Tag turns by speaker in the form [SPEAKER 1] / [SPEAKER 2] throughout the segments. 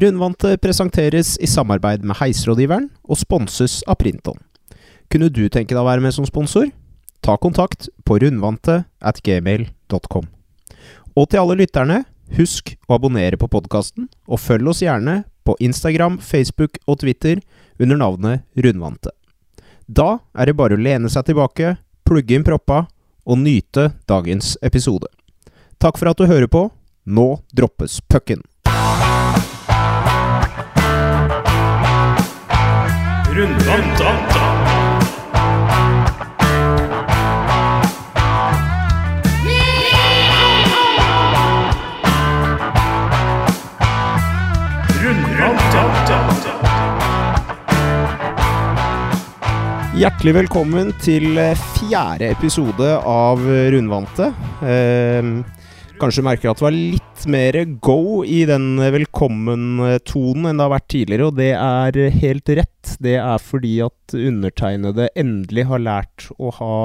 [SPEAKER 1] Rundvante presenteres i samarbeid med Heisrådgiveren og sponses av Printon. Kunne du tenke deg å være med som sponsor? Ta kontakt på rundvante at gmail.com. Og til alle lytterne, husk å abonnere på podkasten, og følg oss gjerne på Instagram, Facebook og Twitter under navnet Rundvante. Da er det bare å lene seg tilbake, plugge inn proppa og nyte dagens episode. Takk for at du hører på. Nå droppes pucken.
[SPEAKER 2] Rundvanta.
[SPEAKER 1] Hjertelig velkommen til eh, fjerde episode av Rundvante. Kanskje merker at det var litt mer go i den velkommen-tonen enn det har vært tidligere, og det er helt rett. Det er fordi at undertegnede endelig har lært å ha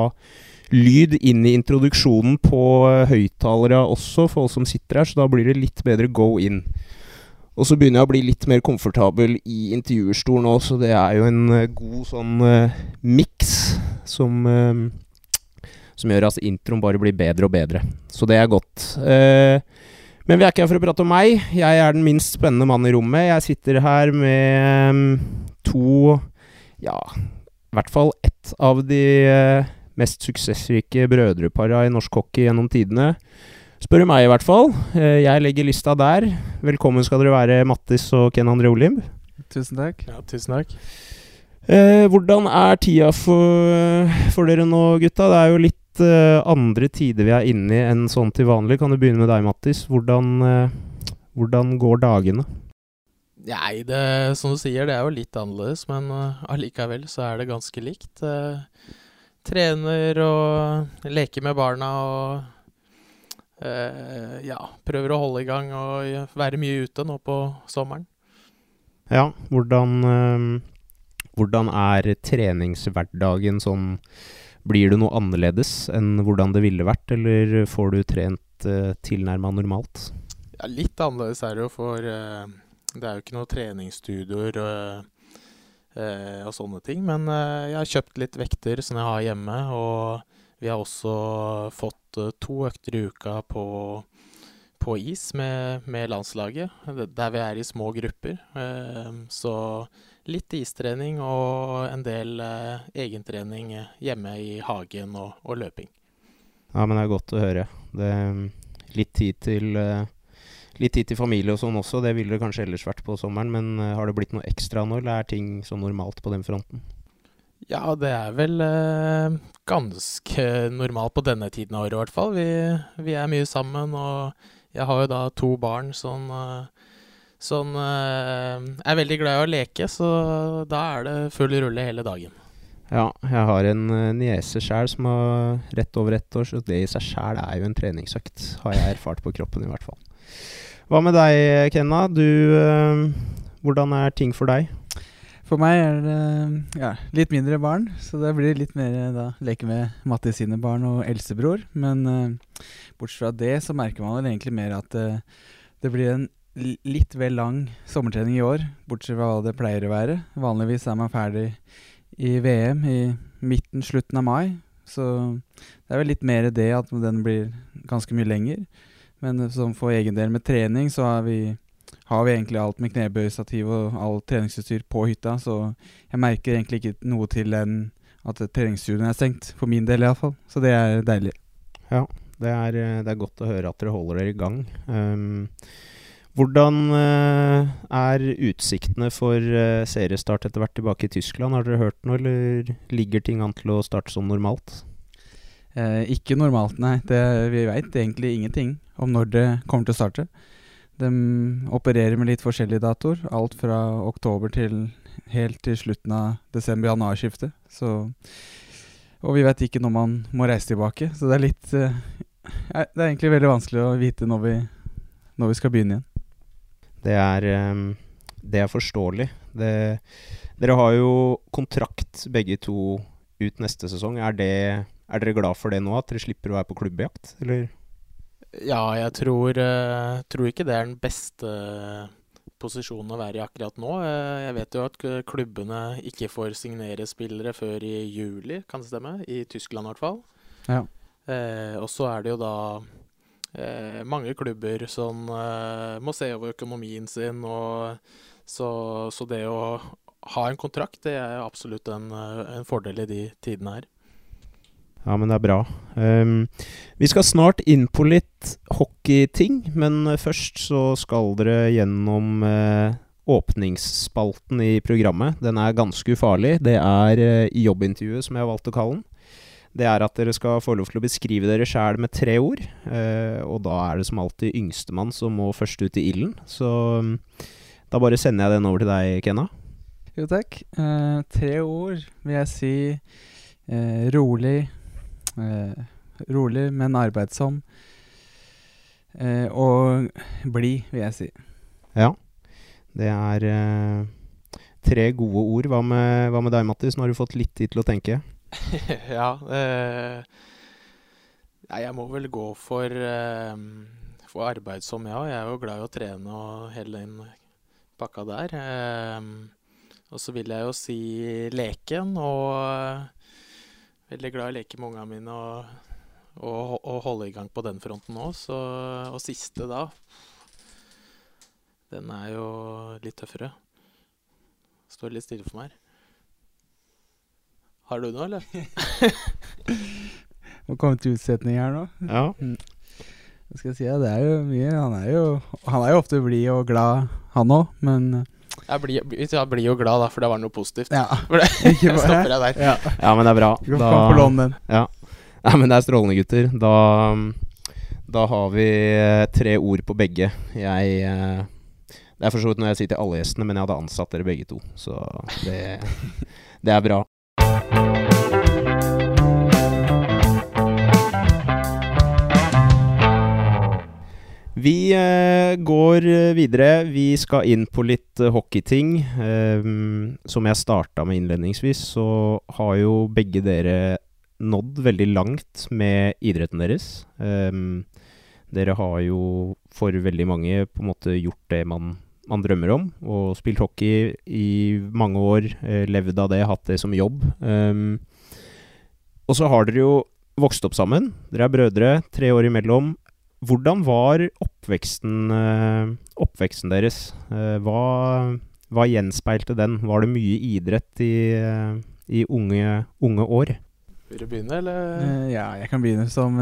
[SPEAKER 1] lyd inn i introduksjonen på høyttalere også, for oss som sitter her, så da blir det litt bedre go in. Og så begynner jeg å bli litt mer komfortabel i intervjuerstolen òg, så det er jo en eh, god sånn uh, miks som eh, Som gjør at introen bare blir bedre og bedre. Så det er godt. Eh, men vi er ikke her for å prate om meg. Jeg er den minst spennende mannen i rommet. Jeg sitter her med mm, to Ja, i hvert fall ett av de eh, mest suksessrike brødrepara i norsk hockey gjennom tidene. Spør du meg, i hvert fall. Eh, Jeg legger lista der. Velkommen skal dere være, Mattis og Ken André Olimb.
[SPEAKER 3] Tusen takk.
[SPEAKER 4] Ja, tusen takk.
[SPEAKER 1] Eh, hvordan er tida for, for dere nå, gutta? Det er jo litt eh, andre tider vi er inne i enn sånn til vanlig. Kan du begynne med deg, Mattis? Hvordan, uh, hvordan går dagene?
[SPEAKER 4] Nei, det, som du sier, det er jo litt annerledes, men uh, allikevel så er det ganske likt. Uh, trener og leker med barna og uh, ja, prøver å holde i gang og være mye ute nå på sommeren.
[SPEAKER 1] Ja, hvordan, eh, hvordan er treningshverdagen sånn Blir det noe annerledes enn hvordan det ville vært, eller får du trent uh, tilnærma normalt?
[SPEAKER 4] Ja, litt annerledes er det jo, for uh, det er jo ikke noe treningsstudioer og, uh, og sånne ting. Men uh, jeg har kjøpt litt vekter som jeg har hjemme, og vi har også fått uh, to økter i uka på, på is med, med landslaget, der vi er i små grupper. Uh, så litt istrening og en del eh, egentrening hjemme i hagen og, og løping.
[SPEAKER 1] Ja, men det er godt å høre. Det, litt, tid til, eh, litt tid til familie og sånn også, det ville det kanskje ellers vært på sommeren. Men eh, har det blitt noe ekstra nå, eller er ting så normalt på den fronten?
[SPEAKER 4] Ja, det er vel eh, ganske normalt på denne tiden av året i hvert fall. Vi, vi er mye sammen, og jeg har jo da to barn som, eh, som eh, er veldig glad i å leke, så da er det full rulle hele dagen.
[SPEAKER 1] Ja, jeg har en uh, niese sjæl som har rett over ett år, så det i seg sjæl er jo en treningsøkt. Har jeg erfart på kroppen, i hvert fall. Hva med deg, Kenna? Du, eh, hvordan er ting for deg?
[SPEAKER 3] For meg er det ja, litt mindre barn, så det blir litt mer eh, da leke med Mattis sine barn og eldstebror. Men uh, bortsett fra det så merker man vel egentlig mer at uh, det blir en litt vel lang sommertrening i år, bortsett fra hva det pleier å være. Vanligvis er man ferdig i VM i midten, slutten av mai. Så det er vel litt mer det at den blir ganske mye lenger. Men eh, som for egen del med trening, så har vi, har vi egentlig alt med knebøystativ og alt treningsutstyr på hytta. Så jeg merker egentlig ikke noe til den at treningsstudioet er stengt. For min del iallfall. Så det er deilig.
[SPEAKER 1] Det er, eh, det er godt å høre at dere holder dere i gang. Um, hvordan eh, er utsiktene for eh, seriestart etter hvert tilbake i Tyskland? Har dere hørt noe, eller ligger ting an til å starte som normalt?
[SPEAKER 3] Eh, ikke normalt, nei. Det, vi veit egentlig ingenting om når det kommer til å starte. De opererer med litt forskjellige datoer. Alt fra oktober til helt til slutten av desember-januarskiftet. Og vi vet ikke når man må reise tilbake, så det er litt eh, Det er egentlig veldig vanskelig å vite når vi, når vi skal begynne igjen.
[SPEAKER 1] Det er, ehm, det er forståelig. Det, dere har jo kontrakt begge to ut neste sesong. Er, det, er dere glad for det nå, at dere slipper å være på klubbjakt, eller?
[SPEAKER 4] Ja, jeg tror, eh, tror ikke det er den beste posisjonen å være i akkurat nå. Eh, jeg vet jo at klubbene ikke får signere spillere før i juli, kan det stemme? I Tyskland i hvert fall.
[SPEAKER 3] Ja.
[SPEAKER 4] Eh, og så er det jo da eh, mange klubber som eh, må se over økonomien sin, og så, så det å ha en kontrakt, det er absolutt en, eh, en fordel i de tidene her.
[SPEAKER 1] Ja, men det er bra. Um, vi skal snart inn på litt hockeyting, men først så skal dere gjennom uh, åpningsspalten i programmet. Den er ganske ufarlig. Det er uh, jobbintervjuet, som jeg har valgt å kalle den. Det er at dere skal få lov til å beskrive dere sjæl med tre ord. eh, og da er det som alltid yngstemann som må først ut i ilden. Så mm, da bare sender jeg den over til deg, Kenna.
[SPEAKER 3] Jo, takk. Eh, tre ord vil jeg si eh, rolig. Eh, rolig, men arbeidsom. Eh, og blid, vil jeg si.
[SPEAKER 1] Ja. Det er eh, tre gode ord. Hva med, hva med deg, Mattis? Nå har du fått litt tid til å tenke.
[SPEAKER 4] ja. Eh, nei, jeg må vel gå for, eh, for arbeidsom, ja. Jeg er jo glad i å trene og hele den pakka der. Eh, og så vil jeg jo si leken, og veldig glad i å leke med ungene mine og, og, og holde i gang på den fronten òg. Og siste, da Den er jo litt tøffere. Står litt stille for meg her. Har du noe, eller?
[SPEAKER 3] Må komme til utsetning her nå.
[SPEAKER 1] Ja.
[SPEAKER 3] Hva skal jeg si? Det er jo mye. Han er jo, han er jo ofte blid og glad, han òg, men eh,
[SPEAKER 4] Jeg blir, jeg blir jo glad, da, for det var noe positivt.
[SPEAKER 3] Ja.
[SPEAKER 4] For det,
[SPEAKER 3] jeg
[SPEAKER 4] stopper jeg der.
[SPEAKER 3] ja.
[SPEAKER 1] ja, men det er bra.
[SPEAKER 3] Den.
[SPEAKER 1] ja. ja, men det er strålende, gutter. Da, da har vi eh, tre ord på begge. Jeg eh, Det er for så vidt når jeg sier til alle gjestene, men jeg hadde ansatt dere begge to. Så det, det er bra. Vi eh, går eh, videre. Vi skal inn på litt eh, hockeyting. Ehm, som jeg starta med innledningsvis, så har jo begge dere nådd veldig langt med idretten deres. Dere har jo for veldig mange på en måte gjort det man, man drømmer om, og spilt hockey i mange år. Eh, levd av det, hatt det som jobb. Og så har dere jo vokst opp sammen. Dere er brødre, tre år imellom. Hvordan var oppveksten, eh, oppveksten deres? Eh, hva, hva gjenspeilte den? Var det mye idrett i, eh, i unge, unge år?
[SPEAKER 4] Vil du begynne, eller?
[SPEAKER 3] Ja, jeg kan begynne som,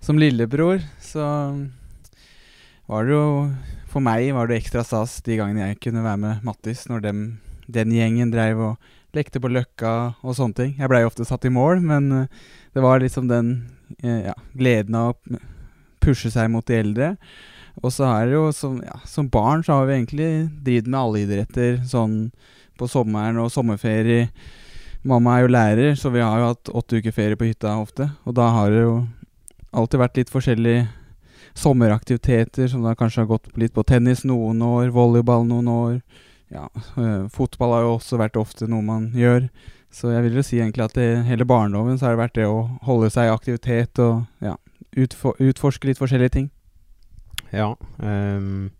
[SPEAKER 3] som lillebror. Så var det jo For meg var det ekstra stas de gangene jeg kunne være med Mattis, når dem, den gjengen dreiv og lekte på Løkka og sånne ting. Jeg blei ofte satt i mål, men det var liksom den ja, gleden av pushe seg mot de eldre. Og så er det jo som, ja, som barn så har vi egentlig drevet med alle idretter sånn på sommeren og sommerferie. Mamma er jo lærer, så vi har jo hatt åtte uker ferie på hytta ofte. Og da har det jo alltid vært litt forskjellige sommeraktiviteter, som da kanskje har gått litt på tennis noen år, volleyball noen år. Ja, øh, fotball har jo også vært ofte noe man gjør. Så jeg vil jo si egentlig at det, hele barndommen så har det vært det å holde seg i aktivitet og ja, utfor, utforske litt forskjellige ting.
[SPEAKER 1] Ja. Um,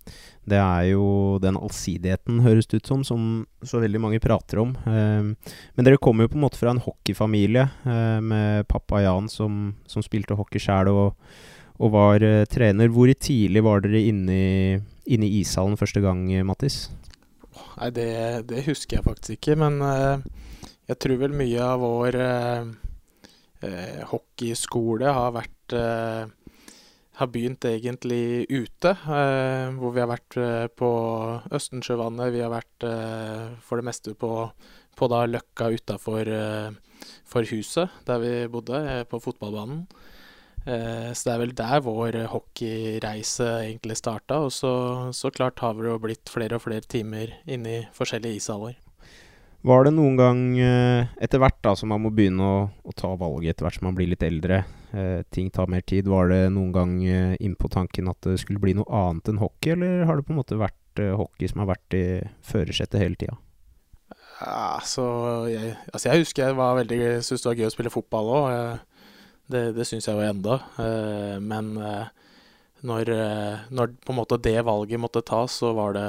[SPEAKER 1] det er jo den allsidigheten, høres det ut som, som så veldig mange prater om. Um, men dere kommer jo på en måte fra en hockeyfamilie uh, med pappa Jan som, som spilte hockey sjæl og, og var uh, trener. Hvor tidlig var dere inne i, inne i ishallen første gang, Mattis?
[SPEAKER 4] Nei, det, det husker jeg faktisk ikke, men uh, jeg tror vel mye av vår hockeyskole har vært eh, Har begynt egentlig ute. eh, hvor vi har vært eh, på Østensjøvannet. Vi har vært for det meste på, på Løkka utafor for huset der vi bodde, på fotballbanen. Så det er vel der vår hockeyreise egentlig starta. Og så, så klart har det jo blitt flere og flere timer inne i forskjellige ishaller.
[SPEAKER 1] Var det noen gang eh, etter hvert da som man må begynne å, å ta valget etter hvert som man blir litt eldre, eh, ting tar mer tid, var det noen gang eh, innpå tanken at det skulle bli noe annet enn hockey, eller har det på en måte vært eh, hockey som har vært i førersetet hele tida?
[SPEAKER 4] Ja, altså jeg husker jeg var veldig syntes det var gøy å spille fotball òg. Det, det syns jeg jo enda. Eh, Men eh, når, eh, når på en måte det valget måtte tas, så var det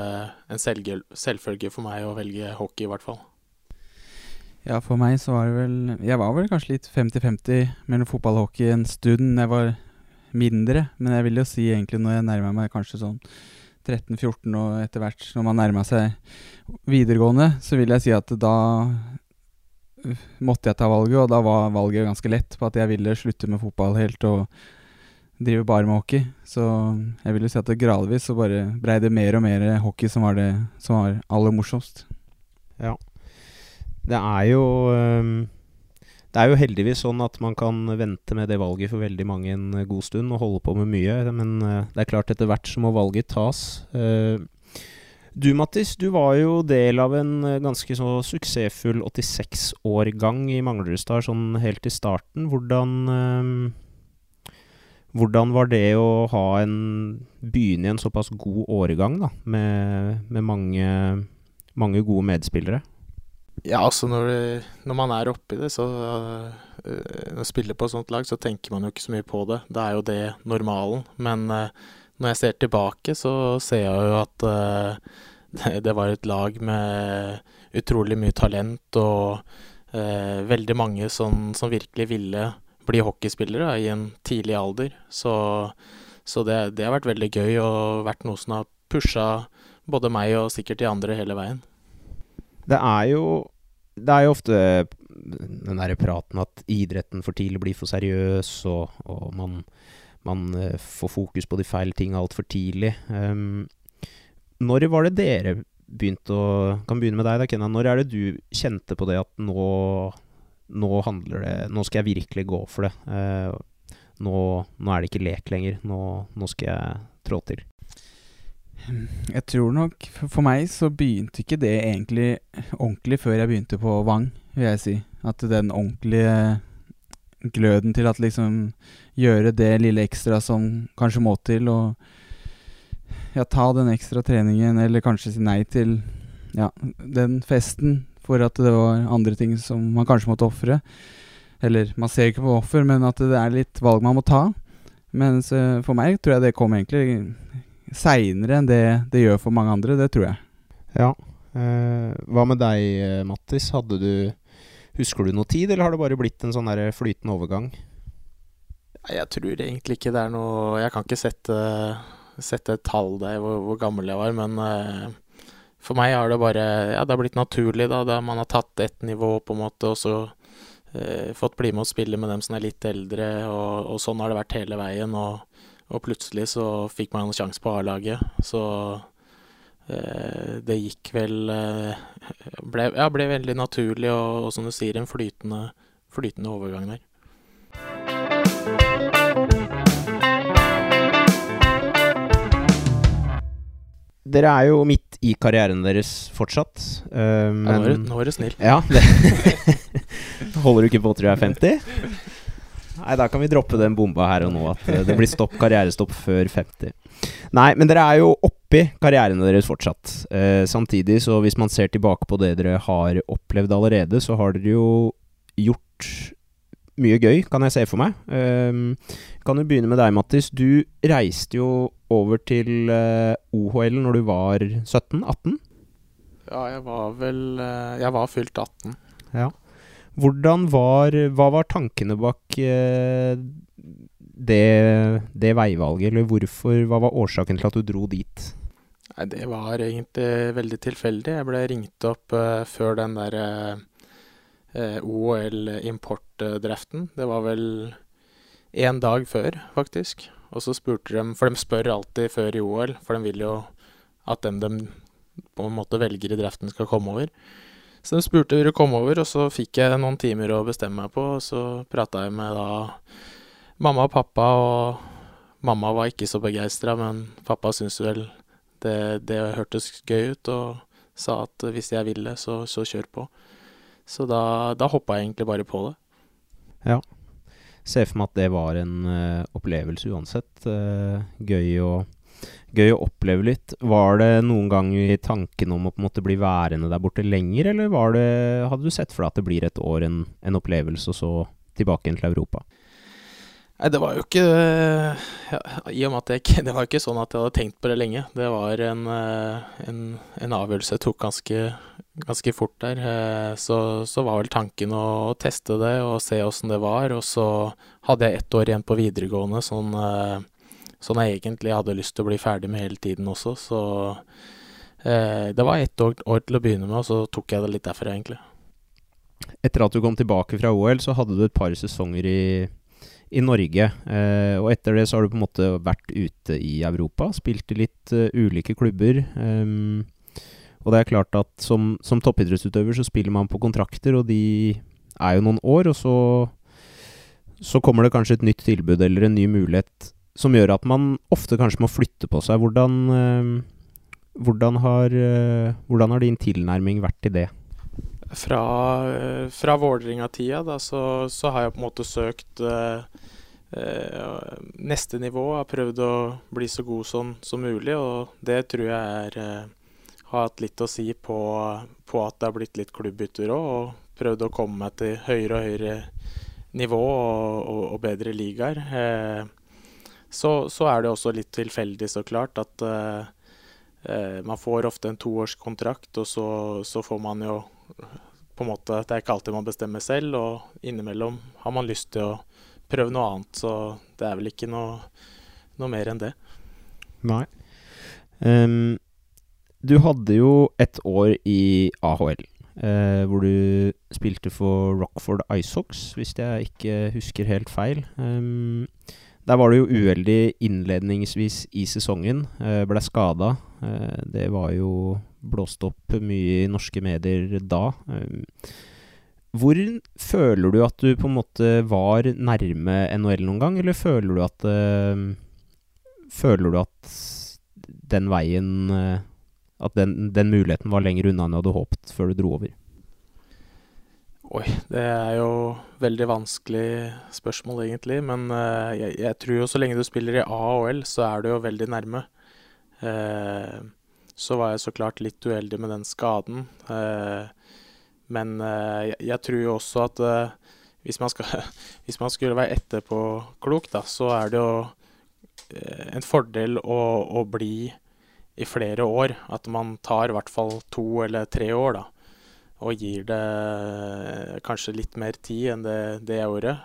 [SPEAKER 4] en selvfølge for meg å velge hockey, i hvert fall.
[SPEAKER 3] Ja, for meg så var det vel Jeg var vel kanskje litt 50-50 mellom fotball og hockey en stund. Jeg var mindre, men jeg vil jo si egentlig når jeg nærma meg kanskje sånn 13-14 og etter hvert når man nærma seg videregående, så vil jeg si at da uh, måtte jeg ta valget, og da var valget ganske lett på at jeg ville slutte med fotball helt og drive bare med hockey. Så jeg vil jo si at det gradvis så bare blei det mer og mer hockey som var det som var aller morsomst.
[SPEAKER 1] Ja. Det er jo um, Det er jo heldigvis sånn at man kan vente med det valget for veldig mange en god stund og holde på med mye, men uh, det er klart etter hvert så må valget tas. Uh, du Mattis, du var jo del av en ganske så suksessfull 86-årgang i Manglerudstad sånn helt i starten. Hvordan um, hvordan var det å ha en begynne i en såpass god årgang, da, med, med mange, mange, gode medspillere?
[SPEAKER 4] Ja, altså når, det, når man er oppi det, så uh, spiller på et sånt lag, så tenker man jo ikke så mye på det. Da er jo det normalen. Men uh, når jeg ser tilbake, så ser jeg jo at uh, det, det, var et lag med utrolig mye talent og veldig mange som, som virkelig ville bli hockeyspillere i en tidlig alder. Så, så det, det, har vært veldig gøy og vært noe som har pusha både meg og sikkert de andre hele veien.
[SPEAKER 1] Det er jo, det er jo ofte den derre praten at idretten for tidlig blir for seriøs, og, og man, man, eh, får fokus på de feile ting altfor tidlig. Um, når var det dere begynte å Kan begynne med deg, da, Kenna. Når er det du kjente på det at nå nå handler det Nå skal jeg virkelig gå for det. Uh, nå, nå, er det ikke lek lenger. Nå, nå, skal jeg trå til.
[SPEAKER 3] Jeg tror nok For meg så begynte ikke det egentlig ordentlig før jeg begynte på Vang, vil jeg si. At den ordentlige gløden til at liksom gjøre det lille ekstra som kanskje må til, og ja, ta den ekstra treningen, eller kanskje si nei til ja, den festen for at det var andre ting som man kanskje måtte ofre. Eller man ser ikke på offer, men at det er litt valg man må ta. Mens uh, for meg tror jeg det kom egentlig seinere enn det det gjør for mange andre. Det tror jeg.
[SPEAKER 1] Ja. Eh, hva med deg, eh, Mattis? Hadde du Husker du noe tid, eller har det bare blitt en sånn der flytende overgang?
[SPEAKER 4] Jeg tror egentlig ikke det er noe Jeg kan ikke sette, sette et tall der hvor, hvor gammel jeg var, men eh, for meg har det bare Ja, det har blitt naturlig, da. da man har tatt ett nivå, på en måte, og så eh, fått bli med og spille med dem som er litt eldre, og, og sånn har det vært hele veien. Og, og plutselig så fikk man en sjanse på A-laget, så eh, det gikk vel eh, ble, Ja, ble veldig naturlig, og, og som du sier, en flytende, flytende overgang der.
[SPEAKER 1] Dere er jo midt i karrieren deres fortsatt.
[SPEAKER 4] Uh, men ja, Nå er du snill.
[SPEAKER 1] Ja, det Holder du ikke på til du er 50? Nei, da kan vi droppe den bomba her og nå, at eh, det blir stopp, karrierestopp før 50. Nei, men dere er jo oppi karrieren deres fortsatt. Eh, samtidig, så hvis man ser tilbake på det dere har opplevd allerede, så har dere jo gjort mye gøy, kan jeg se for meg. Eh, kan jo begynne med deg, Mattis. Du reiste jo over til eh, OHL når du var 17-18?
[SPEAKER 4] Ja, jeg var vel uh, Jeg var fylt 18.
[SPEAKER 1] Ja. Hvordan var Hva var tankene bak eh, det, det, veivalget, eller hvorfor Hva var årsaken til at du dro dit?
[SPEAKER 4] Nei, Det var egentlig veldig tilfeldig. Jeg ble ringt opp før den der eh, OL-importdreften. Det var vel én dag før, faktisk. Og så spurte de, for de spør alltid før i OL, for de vil jo at dem de på en måte velger i dreften, skal komme over. Så de spurte om å komme over, og så fikk jeg noen timer å bestemme meg på. Og så prata jeg med da mamma og pappa, og mamma var ikke så begeistra, men pappa syntes vel det, det, hørtes gøy ut, og sa at hvis jeg ville, så, så kjør på. Så da, da hoppa jeg egentlig bare på det.
[SPEAKER 1] Ja. Ser for meg at det var en uh, opplevelse uansett. Uh, gøy, å, gøy, å, oppleve litt. Var det noen gang i tanken om å på en måte bli værende der borte lenger, eller det, hadde du sett for deg at det blir et år en, en opplevelse, og så tilbake igjen til Europa?
[SPEAKER 4] Nei, det var jo ikke ja, I og med at jeg Det var jo ikke sånn at jeg hadde tenkt på det lenge. Det var en, eh, en, en avgjørelse jeg tok ganske, ganske fort der. Eh, så, så, var vel tanken å teste det og se åssen det var. Og så hadde jeg ett år igjen på videregående, sånn, sånn jeg egentlig hadde lyst til å bli ferdig med hele tiden også. Så eh, det var ett år, år, til å begynne med, og så tok jeg det litt derfra, egentlig.
[SPEAKER 1] Etter at du kom tilbake fra OL, så hadde du et par sesonger i i Norge. Eh, og etter det så har du på en måte vært ute i Europa, spilt i litt uh, ulike klubber. Um, og det er klart at som, som, toppidrettsutøver så spiller man på kontrakter, og de er jo noen år, og så, så kommer det kanskje et nytt tilbud eller en ny mulighet som gjør at man ofte kanskje må flytte på seg. Hvordan, uh, hvordan, har, uh, hvordan har din tilnærming vært til det?
[SPEAKER 4] fra, fra Vålerenga-tida så, så, har jeg på en måte søkt neste nivå. Jeg Har prøvd å bli så god som, som mulig, og det tror jeg er, har hatt litt å si på, på, at det har blitt litt klubbbytter òg. Og prøvd å komme meg til høyere og høyere nivå og, og, og bedre ligaer. Eh, så, så, er det også litt tilfeldig, så klart, at eh, eh, man får ofte en toårskontrakt, og så, så får man jo på en måte Det er ikke alltid man bestemmer selv, og innimellom har man lyst til å prøve noe annet. Så det er vel ikke noe, noe mer enn det.
[SPEAKER 1] Nei. Um, du hadde jo et år i AHL, uh, hvor du spilte for Rockford Icehawks, hvis jeg ikke husker helt feil. Um, der var du jo uheldig innledningsvis i sesongen. Uh, ble skada. Uh, det var jo blåst opp mye i norske medier da. Eh, hvor føler du at du på en måte var nærme NHL noen gang, eller føler du at Føler du at den veien At den, den, muligheten var lenger unna enn du hadde håpet før du dro over?
[SPEAKER 4] Oi, det er jo veldig vanskelig spørsmål, egentlig. Men uh, jeg, jeg, tror jo så lenge du spiller i AHL, så er du jo veldig nærme. Uh, så var jeg så klart litt uheldig med den skaden. Uh, men eh, jeg, tror jo også at hvis man, skal, hvis man skulle være etterpåklok, da, så er det jo en fordel å, å, bli i flere år. At man tar i hvert fall to eller tre år, da. Og gir det kanskje litt mer tid enn det, det jeg gjorde.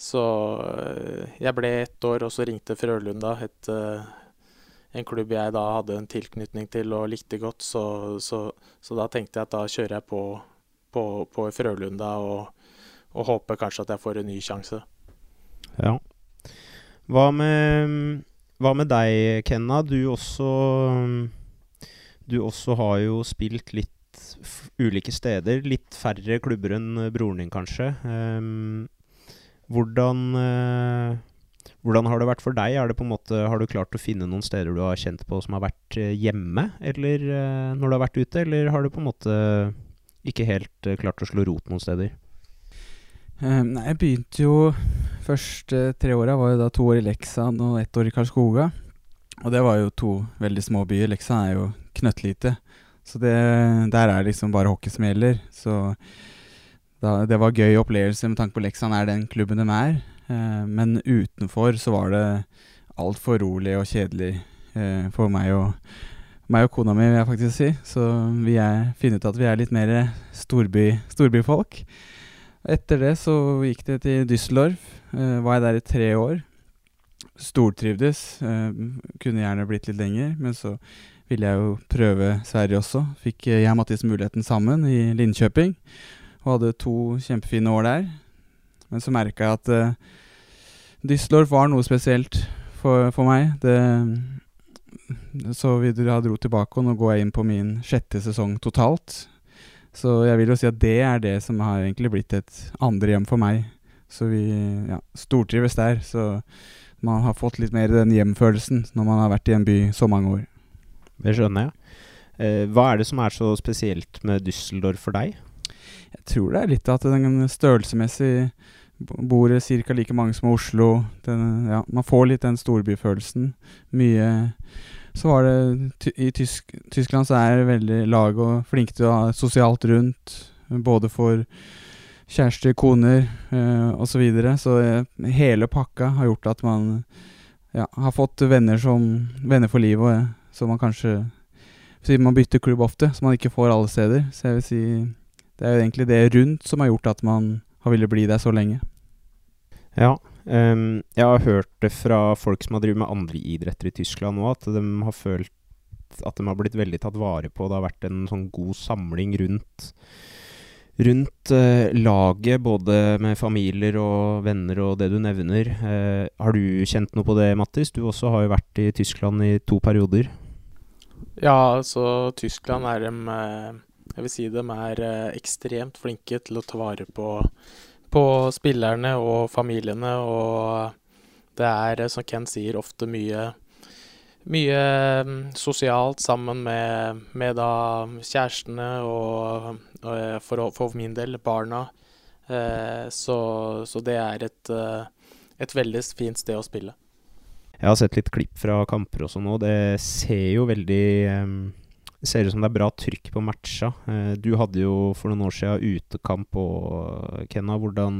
[SPEAKER 4] Så jeg ble ett år, og så ringte Frølunda, et en klubb jeg da hadde en tilknytning til og likte godt. Så, så, så da tenkte jeg at da kjører jeg på, på, på Frølunda og, og, håper kanskje at jeg får en ny sjanse.
[SPEAKER 1] Ja. Hva med, hva med deg, Kenna? Du også Du også har jo spilt litt ulike steder. Litt færre klubber enn broren din, kanskje. Um, hvordan uh, hvordan har det vært for deg? Er det på en måte, har du klart å finne noen steder du har kjent på som har vært eh, hjemme, eller uh, når du har vært ute, eller har du på en måte ikke helt uh, klart å slå rot noen steder?
[SPEAKER 3] Um, nei, jeg begynte jo Første tre åra var jo da to år i Leksand og ett år i Karlskoga. Og det var jo to veldig små byer. Leksand er jo knøttlite. Så det, der er liksom bare hockey som gjelder. Så da, det var gøy opplevelse med tanke på Leksand er den klubben de er. Eh, men utenfor så var det altfor rolig og kjedelig eh, for meg og, meg og kona mi, vil jeg faktisk si. Så vi er, finner ut at vi er litt mer storby, storbyfolk. Etter det så gikk det til Düsseldorf. Eh, var jeg der i tre år. Stortrivdes. Eh, kunne gjerne blitt litt lenger, men så ville jeg jo prøve Sverige også. Fikk jeg og Mattis muligheten sammen i Linköping. Og hadde to kjempefine år der. Men så merka jeg at uh, Düsseldorf var noe spesielt for, for meg. Det, så vi dro tilbake, og nå går jeg inn på min sjette sesong totalt. Så jeg vil jo si at det er det som har egentlig blitt et andre hjem for meg. Så vi ja, stortrives der. Så man har fått litt mer den hjemfølelsen når man har vært i en by så mange år.
[SPEAKER 1] Det skjønner jeg. Eh, hva er det som er så spesielt med Düsseldorf for deg?
[SPEAKER 3] Jeg tror det er litt at den størrelsesmessig Bor ca. like mange som Oslo. Den, ja, man får litt den storbyfølelsen. Mye Så var det I Tysk, Tyskland så er det veldig lag og flinke til å ha sosialt rundt. Både for kjærester, koner uh, osv. Så, videre. så uh, hele pakka har gjort at man ja, har fått venner som venner for livet, og så man kanskje Siden man bytter klubb ofte, så man ikke får alle steder. Så jeg vil si det er jo egentlig det rundt som har gjort at man har villet bli der så lenge.
[SPEAKER 1] Ja, um, jeg har hørt det fra folk som har drevet med andre idretter i Tyskland òg, at de har følt at de har blitt veldig tatt vare på. Det har vært en sånn god samling rundt rundt uh, laget, både med familier og venner og det du nevner. Uh, har du kjent noe på det, Mattis? Du også har jo vært i Tyskland i to perioder.
[SPEAKER 4] Ja, altså Tyskland er dem uh, Jeg vil si dem er ekstremt flinke til å ta vare på, på spillerne og familiene. Og det er, som Ken sier, ofte mye mye mm, sosialt sammen med, med da kjærestene og, og eh, for, for, min del barna. Eh, så, så, det er et, eh, et, veldig fint sted å spille.
[SPEAKER 1] Jeg har sett litt klipp fra kamper og sånn nå. Det ser jo veldig Det ser ut som det er bra trykk på matcha. Du hadde jo for noen år siden utekamp og Kenna. Hvordan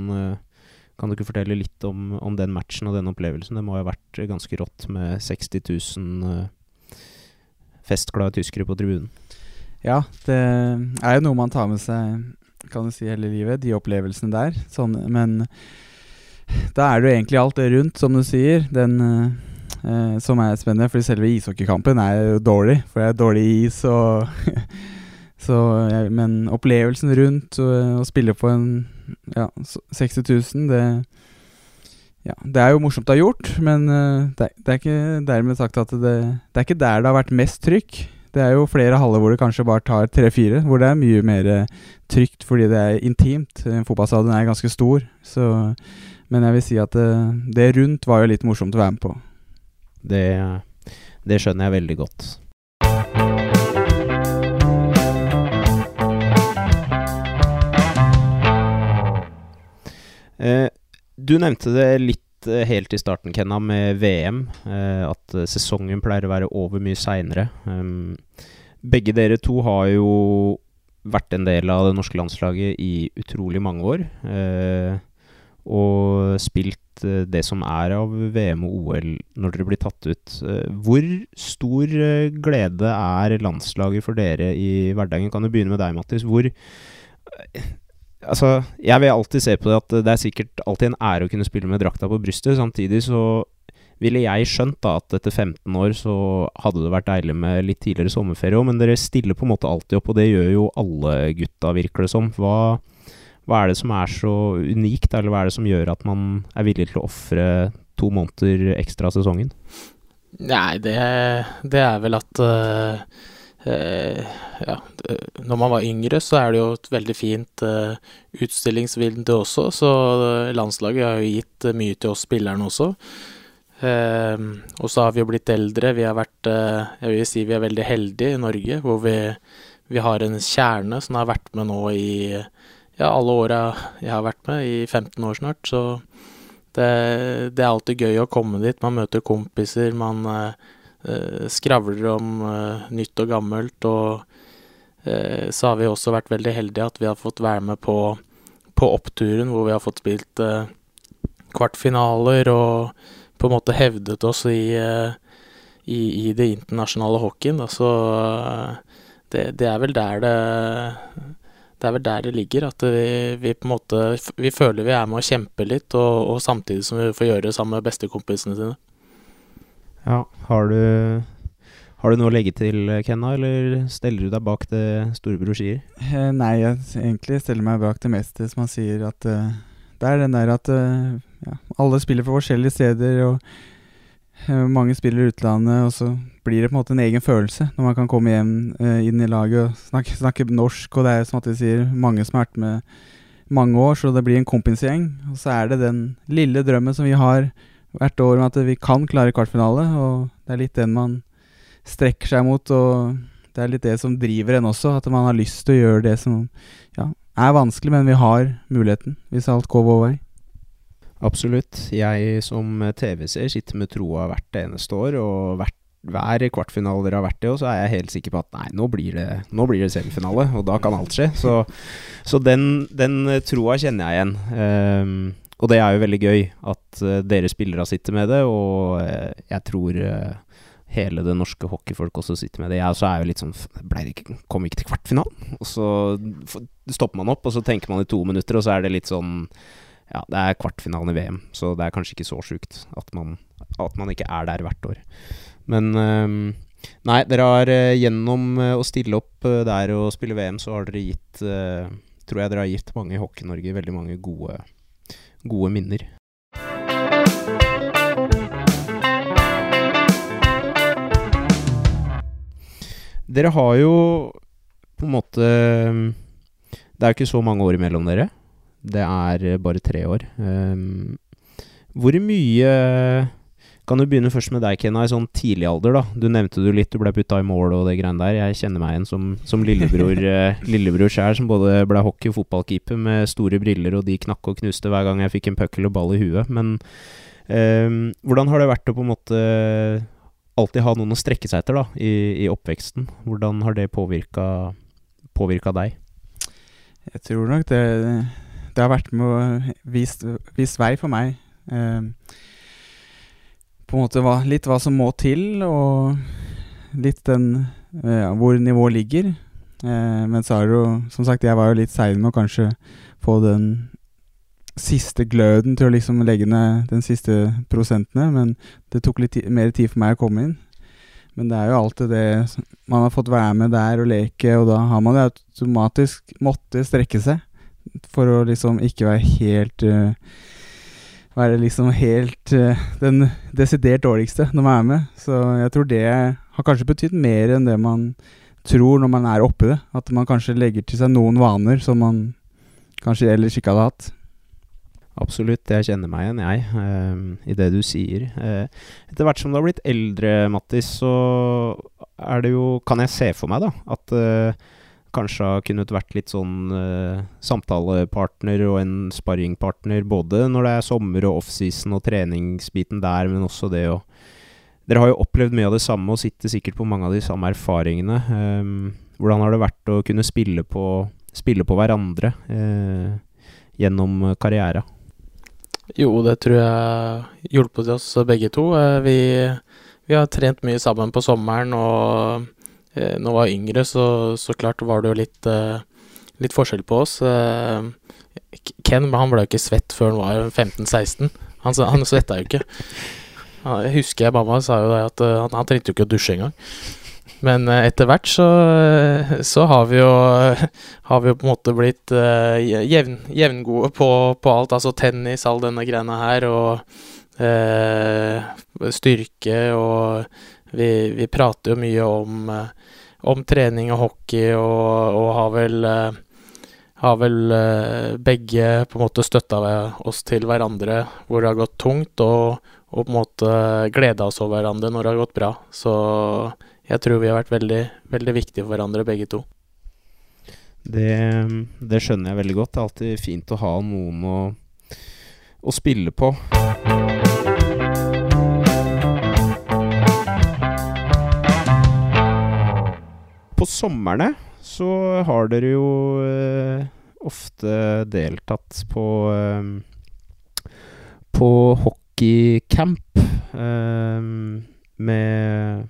[SPEAKER 1] kan du ikke fortelle litt om, om, den matchen og den opplevelsen? Det må ha vært ganske rått med 60 000 uh, festglade tyskere på tribunen.
[SPEAKER 3] Ja, det er jo noe man tar med seg kan du si hele livet, de opplevelsene der. Sånn, men da er det jo egentlig alt det rundt, som du sier, den uh, som er spennende. For selve ishockeykampen er jo dårlig, for det er dårlig is og Så, men opplevelsen rundt å, spille på en ja, 60 000, det ja, det er jo morsomt å ha gjort, men uh, det, det, er ikke dermed sagt at det, det er ikke der det har vært mest trykk. Det er jo flere haller hvor det kanskje bare tar tre-fire, hvor det er mye mer trygt fordi det er intimt. Fotballstadion er ganske stor, så Men jeg vil si at det, eh, det rundt var jo litt morsomt å være med på.
[SPEAKER 1] Det, det skjønner jeg veldig godt. Eh, du nevnte det litt eh, helt i starten, Kenna, med VM. Eh, at sesongen pleier å være over mye seinere. Begge dere to har jo vært en del av det norske landslaget i utrolig mange år. Og spilt eh, det som er av VM og OL når dere blir tatt ut. Eh, hvor stor glede er landslaget for dere i hverdagen? Kan du begynne med deg, Mattis. Hvor Altså, jeg vil alltid se på det at det er sikkert alltid en ære å kunne spille med drakta på brystet. Samtidig så ville jeg skjønt da at etter 15 år så hadde det vært deilig med litt tidligere sommerferie òg, men dere stiller på en måte alltid opp, og det gjør jo alle gutta, virker det som. Hva, hva er det som er så unikt, eller hva er det som gjør at man er villig til å ofre to måneder ekstra av sesongen?
[SPEAKER 4] Nei, det, det er vel at uh uh, ja, når man var yngre, så er det jo et veldig fint uh, utstillingsvindu også, så landslaget har jo gitt uh, mye til oss spillerne også. Uh, og så har vi jo blitt eldre. Vi har vært Jeg vil si vi er veldig heldige i Norge, hvor vi, vi har en kjerne som har vært med nå i ja, alle åra jeg har vært med, i 15 år snart. Så det, det, er alltid gøy å komme dit. Man møter kompiser, man Eh, skravler om eh, nytt og gammelt. Og eh, så har vi også vært veldig heldige at vi har fått være med på, på oppturen, hvor vi har fått spilt kvartfinaler og på en måte hevdet oss i, i, i det internasjonale hockeyen. Så det, det, er vel der det det er vel der det ligger, at vi, vi, på en måte Vi føler vi er med å kjempe litt, og, og samtidig som vi får gjøre det sammen med bestekompisene sine.
[SPEAKER 1] Ja, har du har du noe å legge til, Kenna, eller steller du deg bak det storebror sier?
[SPEAKER 3] Eh, nei, jeg egentlig steller meg bak det meste som han sier. At uh, det er den der at uh, ja, alle spiller for forskjellige steder, og mange spiller utlandet, og så blir det på en måte en egen følelse når man kan komme hjem inn i laget og snakke, snakke, norsk, og det er som at de sier, mange som har vært med mange år, så det blir en kompisgjeng. Og så er det den lille drømmen som vi har hvert år om at vi kan klare kvartfinale, og det er litt den man strekker seg mot. Og det er litt det som driver en også, at man har lyst til å gjøre det som ja, er vanskelig, men vi har muligheten, hvis alt går vår vei.
[SPEAKER 1] Absolutt. Jeg som TV-seer sitter med troa hvert eneste år, og hvert hver kvartfinale dere har vært i, og så er jeg helt sikker på at nei, nå blir det, nå blir det semifinale, og da kan alt skje. Så, så den, den troa kjenner jeg igjen. Um, og det er jo veldig gøy at uh, dere spillere sitter med det, og uh, jeg tror uh, hele det norske hockeyfolk også sitter med det. Jeg også er jo litt sånn ble ikke, Kom ikke til kvartfinalen. Og så stopper man opp, og så tenker man i to minutter, og så er det litt sånn Ja, det er kvartfinalen i VM, så det er kanskje ikke så sjukt at man, at man ikke er der hvert år. Men um, Nei, dere har uh, gjennom uh, å stille opp uh, der og spille VM, så har dere gitt Tror jeg dere har gitt mange i Hockey-Norge veldig mange gode, gode minner. Dere har jo på en måte Det er jo ikke så mange år imellom dere. Det er bare tre år. Um, hvor mye Kan du begynne først med deg, Kenna, i sånn tidlig alder, da. Du nevnte du litt, du ble putta i mål og det greiene der. Jeg kjenner meg igjen som, som lillebror, uh, lillebror sjæl, som både ble hockey- og fotballkeeper med store briller, og de knakk og knuste hver gang jeg fikk en puck eller ball i huet. Men um, hvordan har det vært å på en måte alltid ha noen å strekke seg etter da, i, i oppveksten. Hvordan har det påvirka, påvirka deg?
[SPEAKER 3] Jeg tror nok det, det har vært med å vist, vist vei for meg. Eh, på en måte hva, litt hva som må til, og litt den eh, hvor nivået ligger. Eh, men så er det jo Som sagt, jeg var jo litt sein med å kanskje få den siste gløden til å liksom legge ned den siste prosentene, men det tok litt mer tid for meg å komme inn. Men det er jo alltid det Man har fått være med der og leke, og da har man automatisk måttet strekke seg for å liksom ikke være helt uh, Være liksom helt uh, den desidert dårligste når man er med. Så jeg tror det har kanskje betydd mer enn det man tror når man er oppi det. At man kanskje legger til seg noen vaner som man kanskje ellers ikke hadde hatt.
[SPEAKER 1] Absolutt, jeg kjenner meg igjen, jeg, uh, i det du sier. Uh, etter hvert som du har blitt eldre, Mattis, så er det jo Kan jeg se for meg, da, at uh, kanskje har kunnet vært litt sånn samtalepartner og en sparringpartner, både når det er sommer og offseason og treningsbiten der, men også det å Dere har jo opplevd mye av det samme og sitter sikkert på mange av de samme erfaringene. hvordan har det vært å kunne spille på, spille på hverandre gjennom karriera?
[SPEAKER 4] Jo, det tror jeg hjulpet oss begge to. Uh, vi, vi, har trent mye sammen på sommeren, og eh, når jeg var yngre, så, så klart var det jo litt, eh, litt forskjell på oss. Ken han ble jo ikke svett før han var 15-16. Han, han svetta jo ikke. Jeg husker jeg mamma sa jo det at han, han trengte jo ikke å dusje engang. Men uh, etter hvert så, så, har vi jo Har vi jo på en måte blitt jevn, jevngode på, på, alt. Altså tennis, all denne greiene her, og uh, styrke og vi, vi, prater jo mye om, om trening og hockey, og, og har vel har vel begge på en måte støtta oss til hverandre hvor det har gått tungt, og, og på en måte gleda oss over hverandre når det har gått bra. Så jeg tror vi har vært veldig, veldig viktige for hverandre, begge to.
[SPEAKER 1] Det, det, skjønner jeg veldig godt. Det er alltid fint å ha noen å, å spille på. På somrene så har dere jo eh, ofte deltatt på eh, på hockeycamp eh, med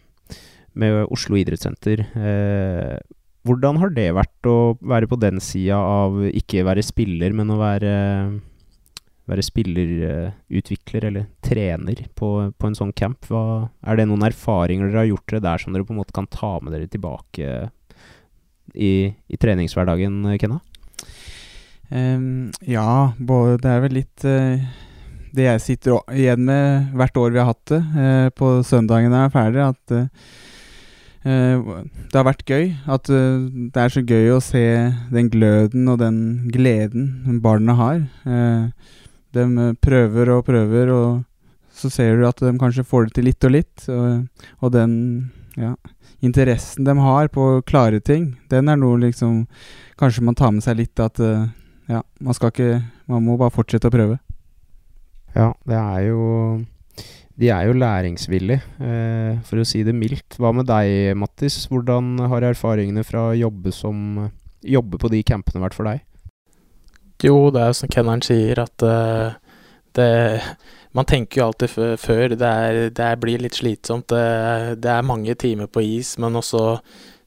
[SPEAKER 1] med Oslo idrettssenter. Eh, hvordan har det vært å være på den sida av ikke være spiller, men å være, være spillerutvikler eller trener på, på, en sånn camp? Hva, er det noen erfaringer dere har gjort dere der som dere på en måte kan ta med dere tilbake i, i treningshverdagen, Kenna?
[SPEAKER 3] Um, ja, både, det er vel litt uh, det jeg sitter igjen med hvert år vi har hatt det, uh, på søndagen er ferdig, at uh, Eh, det har vært gøy. At eh, det er så gøy å se den gløden og den gleden barna har. Eh, de prøver og prøver, og så ser du at de kanskje får det til litt og litt. Og, og den ja, interessen de har på å klare ting, den er noe liksom Kanskje man tar med seg litt at ja, man skal ikke Man må bare fortsette å prøve.
[SPEAKER 1] Ja, det er jo de er jo læringsvillige, eh, for å si det mildt. Hva med deg, Mattis? Hvordan har erfaringene fra å jobbe, som, jobbe på de campene vært for deg?
[SPEAKER 4] Jo, det er jo som kenneren sier, at uh, det Man tenker jo alltid før. Det, er, det blir litt slitsomt. Det, det, er mange timer på is, men også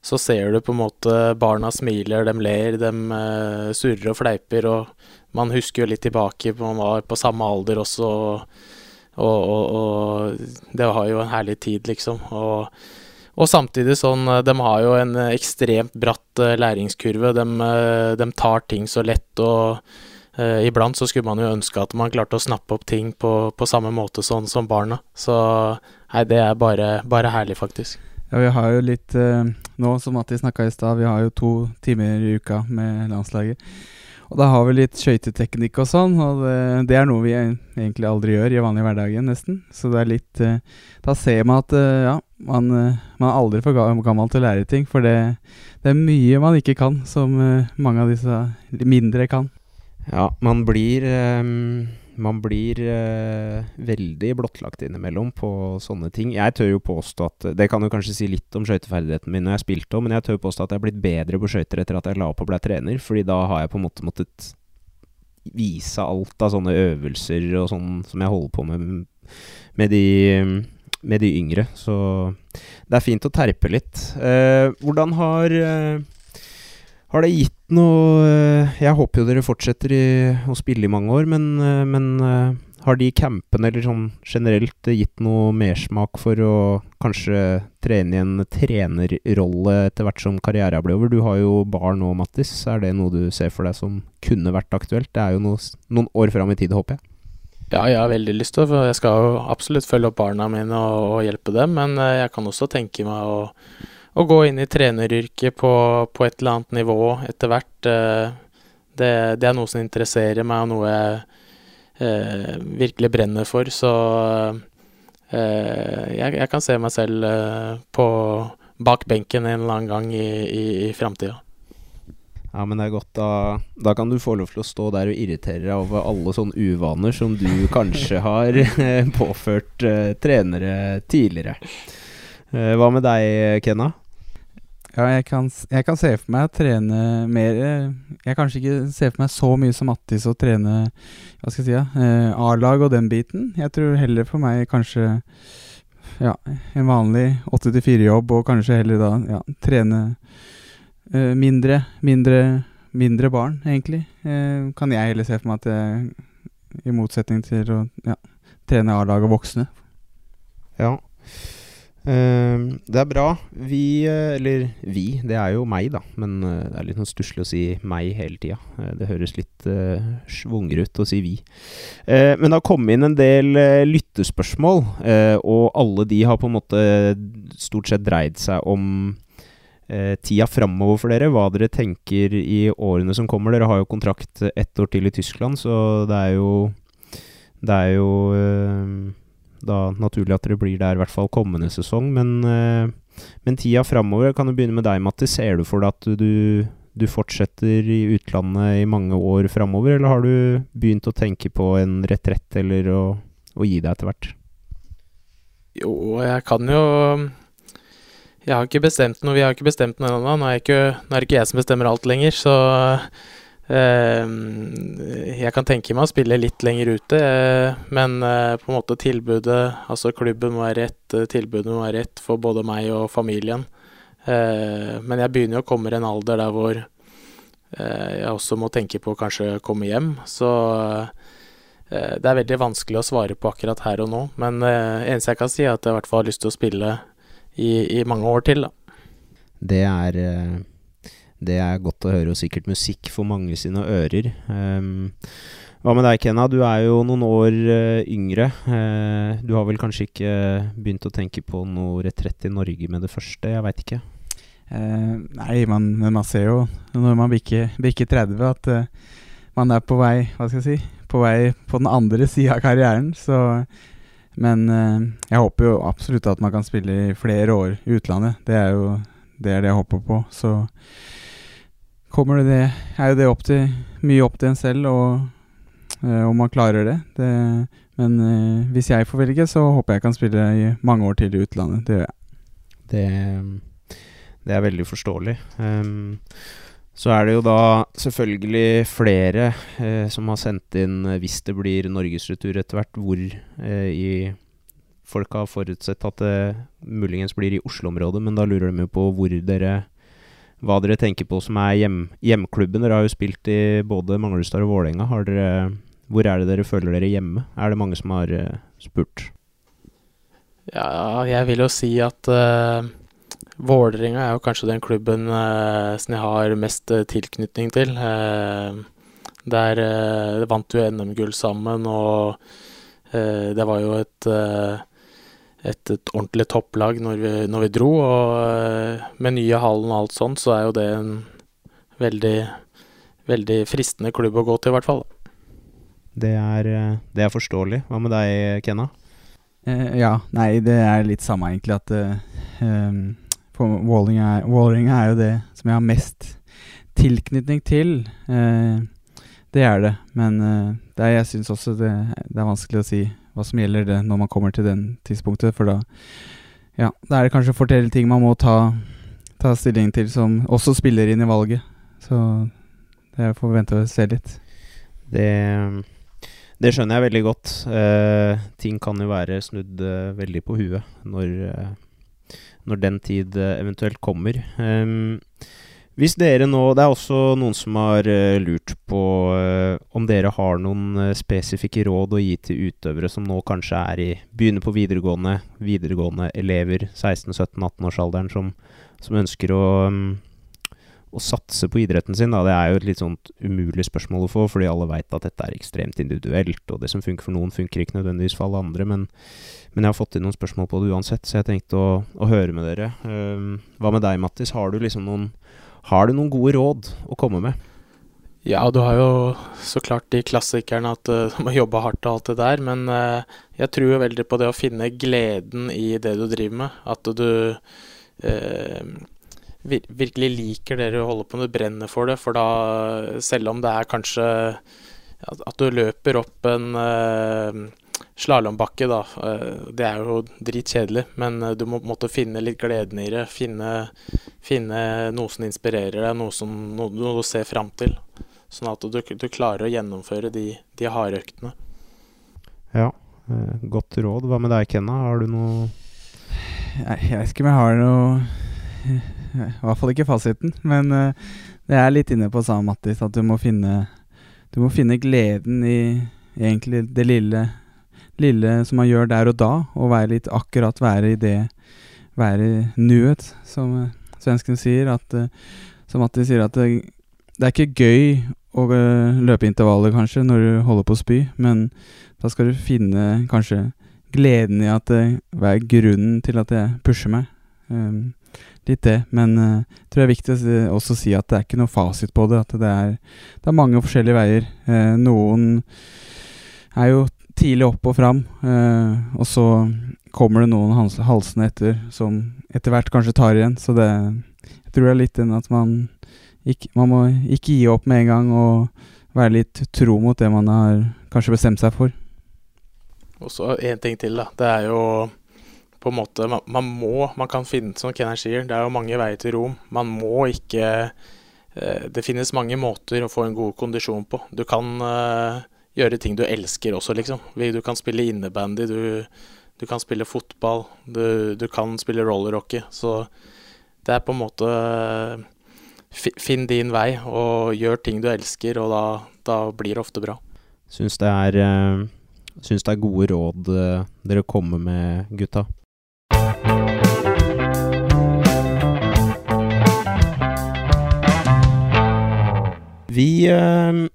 [SPEAKER 4] så ser du på en måte barna smiler, de ler, de uh, surrer og fleiper. Og man husker jo litt tilbake, man var på samme alder også. og og, og, og, det var jo en herlig tid, liksom. Og, og, samtidig sånn De har jo en ekstremt bratt uh, læringskurve. De, de, tar ting så lett, og eh, iblant så skulle man jo ønske at man klarte å snappe opp ting på, på samme måte sånn som barna. Så nei, det er bare, bare herlig, faktisk.
[SPEAKER 3] Ja, vi har jo litt Nå som Matti snakka i stad, vi har jo to timer i uka med landslaget. Og da har vi litt skøyteteknikk og sånn, og det, det, er noe vi egentlig aldri gjør i vanlig hverdagen, nesten. Så det er litt eh, Da ser man at eh, ja, man, uh, man, er aldri for gammel til å lære ting. For det, det er mye man ikke kan, som mange av disse mindre kan.
[SPEAKER 1] Ja, man blir um man blir eh, veldig blottlagt innimellom på sånne ting. Jeg tør jo påstå at Det kan jo kanskje si litt om skøyteferdigheten min når jeg spilte òg, men jeg tør påstå at jeg er blitt bedre på skøyter etter at jeg la opp og ble trener, fordi da har jeg på en måte måttet vise alt av sånne øvelser og sånn som jeg holder på med med de, med de yngre. Så det er fint å terpe litt. Eh, hvordan har eh, har det gitt noe eh, Jeg håper jo dere fortsetter i, å spille i mange år, men, eh, men eh, har de campene eller sånn generelt gitt noe mersmak for å kanskje trene i en trenerrolle etter hvert som karrieren blir over? Du har jo barn nå, Mattis. Er det noe du ser for deg som kunne vært aktuelt? Det er jo noe, noen år fram i tid, håper jeg.
[SPEAKER 4] Ja, jeg har veldig lyst til det. For jeg skal jo absolutt følge opp barna mine og, og hjelpe dem. Men jeg kan også tenke meg å å gå inn i treneryrket på, på, et eller annet nivå etter hvert, eh, det, det, er noe som interesserer meg, og noe jeg eh, virkelig brenner for. Så eh, jeg, jeg, kan se meg selv eh, på bak benken en eller annen gang i, i, i framtida.
[SPEAKER 1] Ja, men det er godt. Da, da, kan du få lov til å stå der og irritere deg over alle sånne uvaner som du kanskje har eh, påført uh, trenere tidligere. Uh, hva med deg, Kenna?
[SPEAKER 3] Ja, jeg kan, jeg kan, se for meg å trene mer Jeg kanskje ikke ser for meg så mye som Attis å trene Hva skal jeg si, ja, eh, A-lag og den biten. Jeg tror heller for meg kanskje ja, en vanlig 8-4-jobb, og kanskje heller da ja, trene uh, mindre, mindre, mindre barn, egentlig. Uh, kan jeg heller se for meg at jeg, i motsetning til å ja, trene A-lag og voksne.
[SPEAKER 1] Ja. Uh, det er bra. Vi, uh, eller vi, det er jo meg, da. Men uh, det er litt sånn stusslig å si meg hele tida. det høres litt svungere ut å si vi. men det har kommet inn en del lyttespørsmål, og alle de har på en måte stort sett dreid seg om tida framover for dere. Hva dere tenker i årene som kommer. Dere har jo kontrakt ett år til i Tyskland, så det er jo Det er jo da naturlig at dere blir der i hvert fall kommende sesong. Men, uh, men tida framover, kan du begynne med deg, Matti. Ser du for deg at du, du, fortsetter i utlandet i mange år framover, eller har du begynt å tenke på en retrett eller å, å gi deg etter hvert?
[SPEAKER 4] Jo, jeg kan jo Jeg har ikke bestemt noe, vi har ikke bestemt noe ennå. Nå, er det ikke jeg som bestemmer alt lenger, så Ehm, jeg kan tenke meg å spille litt lenger ute, eh, men eh, på en måte tilbudet, altså klubben må være rett, eh, tilbudet må være rett for både meg og familien. Men jeg begynner å komme i en alder der hvor jeg også må tenke på kanskje komme hjem. Så det er veldig vanskelig å svare på akkurat her og nå. Men det eneste jeg kan si, er at jeg i hvert fall har lyst til å spille i, i mange år til. Da.
[SPEAKER 1] Det er det er godt å høre, og sikkert musikk for mange sine ører. Um, hva med deg, Kenna? Du er jo noen år uh, yngre. Uh, du har vel kanskje ikke begynt å tenke på noe retrett i Norge med det første? Jeg veit ikke.
[SPEAKER 3] Uh, nei, man, men man ser jo når man bikker, bikker 30 at man er på vei Hva skal jeg si På vei på den andre sida av karrieren. Så Men jeg håper jo absolutt at man kan spille i flere år i utlandet. Det er jo det, er det jeg håper på. Så kommer det, det er jo det opp til, mye opp til en selv, og uh, om man klarer det. det. Men eh, hvis jeg får velge, så håper jeg kan spille i mange år til i utlandet. Det gjør jeg.
[SPEAKER 1] Det, det er veldig forståelig. Ehm, så er det jo da selvfølgelig flere eh, som har sendt inn eh, hvis det blir norgesretur etter hvert, hvor eh, i Folk har forutsett at det muligens blir i Oslo-området, men da lurer de jo på hvor dere hva dere tenker på som er hjem, hjemklubben. Dere har jo spilt i både Manglerudstad og Vålerenga. Hvor er det dere føler dere hjemme? Er det mange som har eh, spurt?
[SPEAKER 4] Ja, jeg vil jo si at uh, Vålerenga er jo kanskje den klubben eh, som jeg har mest uh, tilknytning til. Eh, der vant jo NM-gull sammen, og det var jo et et, et ordentlig topplag når vi, når vi dro. Og eh, med nye hallen og alt sånt, så er jo det en veldig, veldig fristende klubb å gå til, i hvert fall.
[SPEAKER 1] Det er, eh, det er forståelig. Hva med deg, Kenna?
[SPEAKER 3] Eh, ja, nei, det er litt samme, egentlig, at uh, um, Vålerenga er jo det som jeg har mest tilknytning til. Eh, det er det, men eh, det er, jeg syns også det, det, er vanskelig å si hva som gjelder det når man kommer til den tidspunktet, for da Ja, da er det kanskje fortelle ting man må ta, ta, stilling til som også spiller inn i valget. Så det får vi vente og se litt.
[SPEAKER 1] Det, det skjønner jeg veldig godt. Eh, ting kan jo være snudd eh, veldig på huet når, uh, når den tid eventuelt kommer. Um, hvis dere nå Det er også noen som har uh, lurt på uh, om dere har noen uh, spesifikke råd å gi til utøvere som nå kanskje er i begynner på videregående, videregående elever, 16-17-18-årsalderen, som, som, ønsker å, um, å satse på idretten sin. Da. Det er jo et litt sånt umulig spørsmål å få, fordi alle veit at dette er ekstremt individuelt, og det som funker for noen, funker ikke nødvendigvis for alle andre. Men, men jeg har fått inn noen spørsmål på det uansett, så jeg tenkte å, å høre med dere. Um, hva med deg, Mattis? Har du liksom noen har du noen gode råd å komme med?
[SPEAKER 4] Ja, du har jo så klart de klassikerne at uh, du må jobbe hardt og alt det der, men uh, jeg tror jo veldig på det å finne gleden i det du driver med. At du uh, vir virkelig liker det du holder på med, du brenner for det. For da, selv om det er kanskje at, du løper opp en slalåmbakke, da. Det er jo dritkjedelig, men du må måtte finne litt gleden i det. Finne finne noe som inspirerer deg, noe, som, noe, noe du ser fram til. Sånn at du, du, klarer å gjennomføre de, de harde øktene.
[SPEAKER 1] Ja, eh, godt råd. Hva med deg, Kenna? Har du noe
[SPEAKER 3] Jeg, jeg vet ikke om jeg har noe I hvert fall ikke fasiten. Men uh, det er litt inne på samme, Mattis, at du må finne Du må finne gleden i egentlig det lille, lille som man gjør der og da, og være litt akkurat være i det Være nuet, som svensken sier, at, uh, som Mattis sier, at det, det, er ikke gøy å løpe intervaller, kanskje, når du holder på å spy, men da skal du finne kanskje gleden i at det er grunnen til at jeg pusher meg. Um, litt det, men uh, jeg tror det er viktig å også si at det er ikke noe fasit på det. At det er, det er mange forskjellige veier. Uh, noen er jo tidlig opp og fram, uh, og så kommer det noen hals etter som etter hvert kanskje tar igjen. Så det Jeg tror det er litt den at man ikke, man må ikke gi opp med en gang og være litt tro mot det man har kanskje bestemt seg for.
[SPEAKER 4] Og så én ting til, da. Det er jo på en måte Man, man må Man kan finne, som Kenner sier, det er jo mange veier til Rom. Man må ikke eh, Det finnes mange måter å få en god kondisjon på. Du kan uh, gjøre ting du elsker også, liksom. Du kan spille innebandy, du du kan spille fotball, du, du kan spille rollerhockey. Så det er på en måte Finn din vei og gjør ting du elsker, og da, da blir det ofte bra.
[SPEAKER 1] Syns det er, syns det er gode råd dere kommer med, gutta. Vi uh,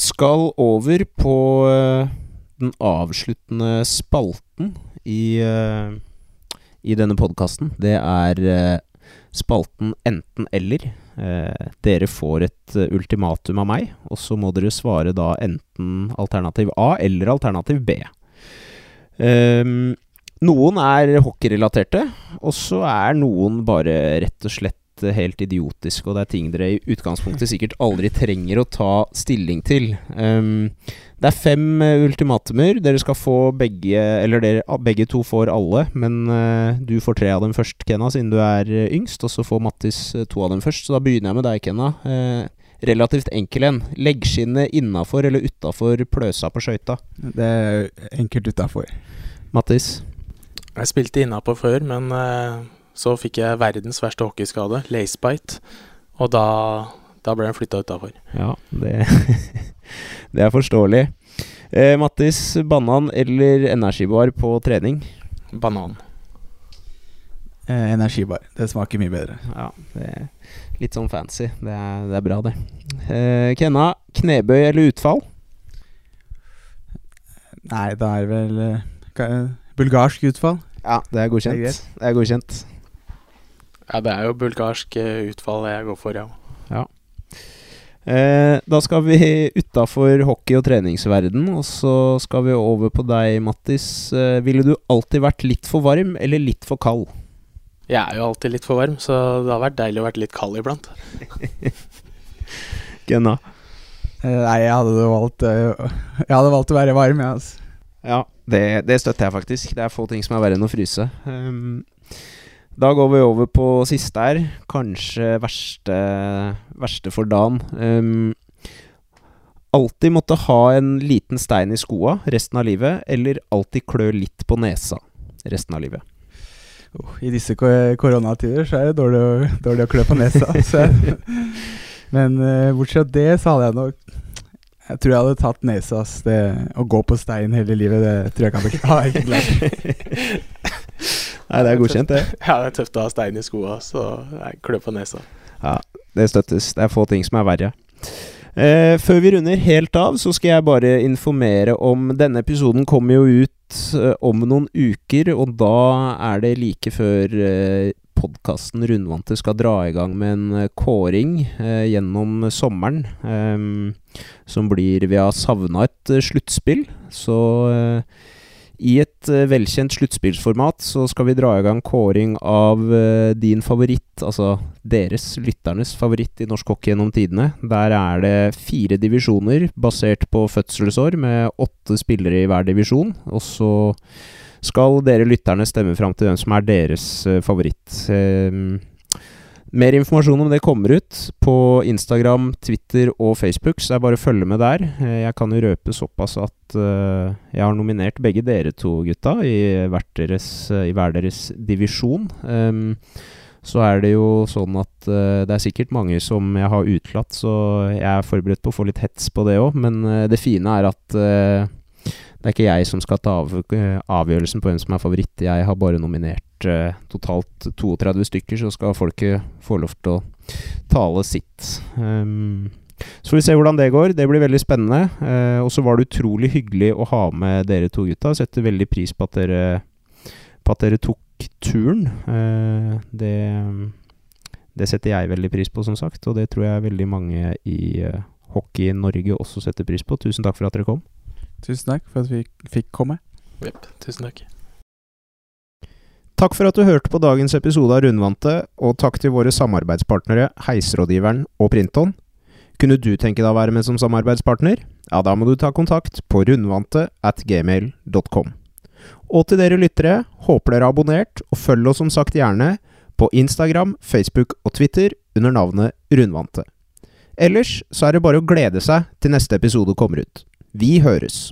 [SPEAKER 1] skal over på den avsluttende spalten i, uh, i denne podkasten, det er spalten enten-eller. Dere får et ultimatum av meg, og så må dere svare da enten alternativ A eller alternativ B. Um, noen er hockeyrelaterte, og så er noen bare rett og slett eh, helt idiotisk, og det er ting dere i utgangspunktet sikkert aldri trenger å ta stilling til. Um, det er fem uh, ultimatumer. Dere skal få begge Eller dere, ah, begge to får alle, men uh, du får tre av dem først, Kenna, siden du er uh, yngst. Og så får Mattis to av dem først. Så da begynner jeg med deg, Kenna. relativt enkel en. Leggskinnet innafor eller utafor pløsa på skøyta?
[SPEAKER 3] Det er enkelt utafor.
[SPEAKER 1] Mattis?
[SPEAKER 4] Jeg spilte innapå før, men så fikk jeg verdens verste hockeyskade, lacebite. Og da, da ble den flytta utafor.
[SPEAKER 1] Ja, det Det er forståelig. Eh, Mattis, banan eller energibar på trening?
[SPEAKER 4] Banan.
[SPEAKER 3] Eh, energibar. Det smaker mye bedre.
[SPEAKER 1] Ja, det er litt sånn fancy. Det er, det er bra, det. Eh, Kenna, knebøy eller utfall?
[SPEAKER 3] Nei, det er vel eh, bulgarsk utfall.
[SPEAKER 1] Ja, det er godkjent. Det er, det er godkjent.
[SPEAKER 4] Ja, det er jo bulgarsk eh, utfall jeg går for, ja.
[SPEAKER 1] ja. Eh, da skal vi utafor hockey- og treningsverden, og så skal vi over på deg, Mattis. Eh, ville du alltid vært litt for varm eller litt for kald?
[SPEAKER 4] Jeg er jo alltid litt for varm, så det har vært deilig å være litt kald iblant.
[SPEAKER 1] Gunna?
[SPEAKER 3] Eh, nei, jeg hadde valgt eh, Jeg hadde valgt å være varm, jeg, altså.
[SPEAKER 1] Ja, det, det, støtter jeg faktisk. Det er få ting som er verre enn å fryse. Um, da går vi over på siste her. Kanskje verste, verste for dagen. Um, alltid måtte ha en liten stein i skoa resten av livet, eller alltid klø litt på nesa resten av livet?
[SPEAKER 3] Oh, I disse koronatider så er det dårlig å, dårlig å klø på nesa. Men uh, bortsett fra det, så hadde jeg nok Jeg tror jeg hadde tatt nesa. Det, å gå på stein hele livet, det tror jeg kan klart.
[SPEAKER 1] Nei, det er godkjent, det.
[SPEAKER 4] Ja, det er tøft å ha stein i skoa, så jeg klør på nesa.
[SPEAKER 1] Ja, det støttes. Det er få ting som er verre. Eh, før vi runder helt av, så skal jeg bare informere om Denne episoden kommer jo ut eh, om noen uker, og da er det like før eh, podkasten Rundvante skal dra i gang med en eh, kåring eh, gjennom sommeren. Eh, som blir Vi har savna et sluttspill, så i et uh, velkjent sluttspillsformat så skal vi dra i gang kåring av uh, din favoritt, altså deres, lytternes favoritt i norsk hockey gjennom tidene. Der er det fire divisjoner basert på fødselsår, med åtte spillere i hver divisjon. Og så skal dere lytterne stemme fram til hvem som er deres uh, favoritt. Uh, mer informasjon om det kommer ut på Instagram, Twitter og Facebook, så det er bare å følge med der. Eh, jeg kan jo røpe såpass at uh, jeg har nominert begge dere to gutta i, deres, uh, i hver deres divisjon. Um, så er det jo sånn at uh, det er sikkert mange som jeg har utelatt, så jeg er forberedt på å få litt hets på det òg. Men det fine er at det er ikke jeg som skal ta av, avgjørelsen på hvem som er favoritt. Jeg har bare nominert uh, totalt 32 stykker, så skal folket få lov til å tale sitt. Um, så får vi se hvordan det går. Det blir veldig spennende. Uh, og så var det utrolig hyggelig å ha med dere to gutta. Setter veldig pris på at dere, på at dere tok turen. Uh, det, det, setter jeg veldig pris på, som sagt. Og det tror jeg veldig mange i uh, Hockey-Norge også setter pris på. Tusen takk for at dere kom.
[SPEAKER 3] Tusen takk for at vi fikk komme.
[SPEAKER 4] Yep, tusen takk.
[SPEAKER 1] Takk for at du hørte på dagens episode av Rundvante, og takk til våre samarbeidspartnere Heisrådgiveren og Printon. Kunne du tenke deg å være med som samarbeidspartner? Ja, da må du ta kontakt på rundvante at gmail.com. Og til dere lyttere, håper dere har abonnert, og følg oss som sagt gjerne på Instagram, Facebook og Twitter under navnet Rundvante. Ellers så er det bare å glede seg til neste episode kommer ut. Vi høres!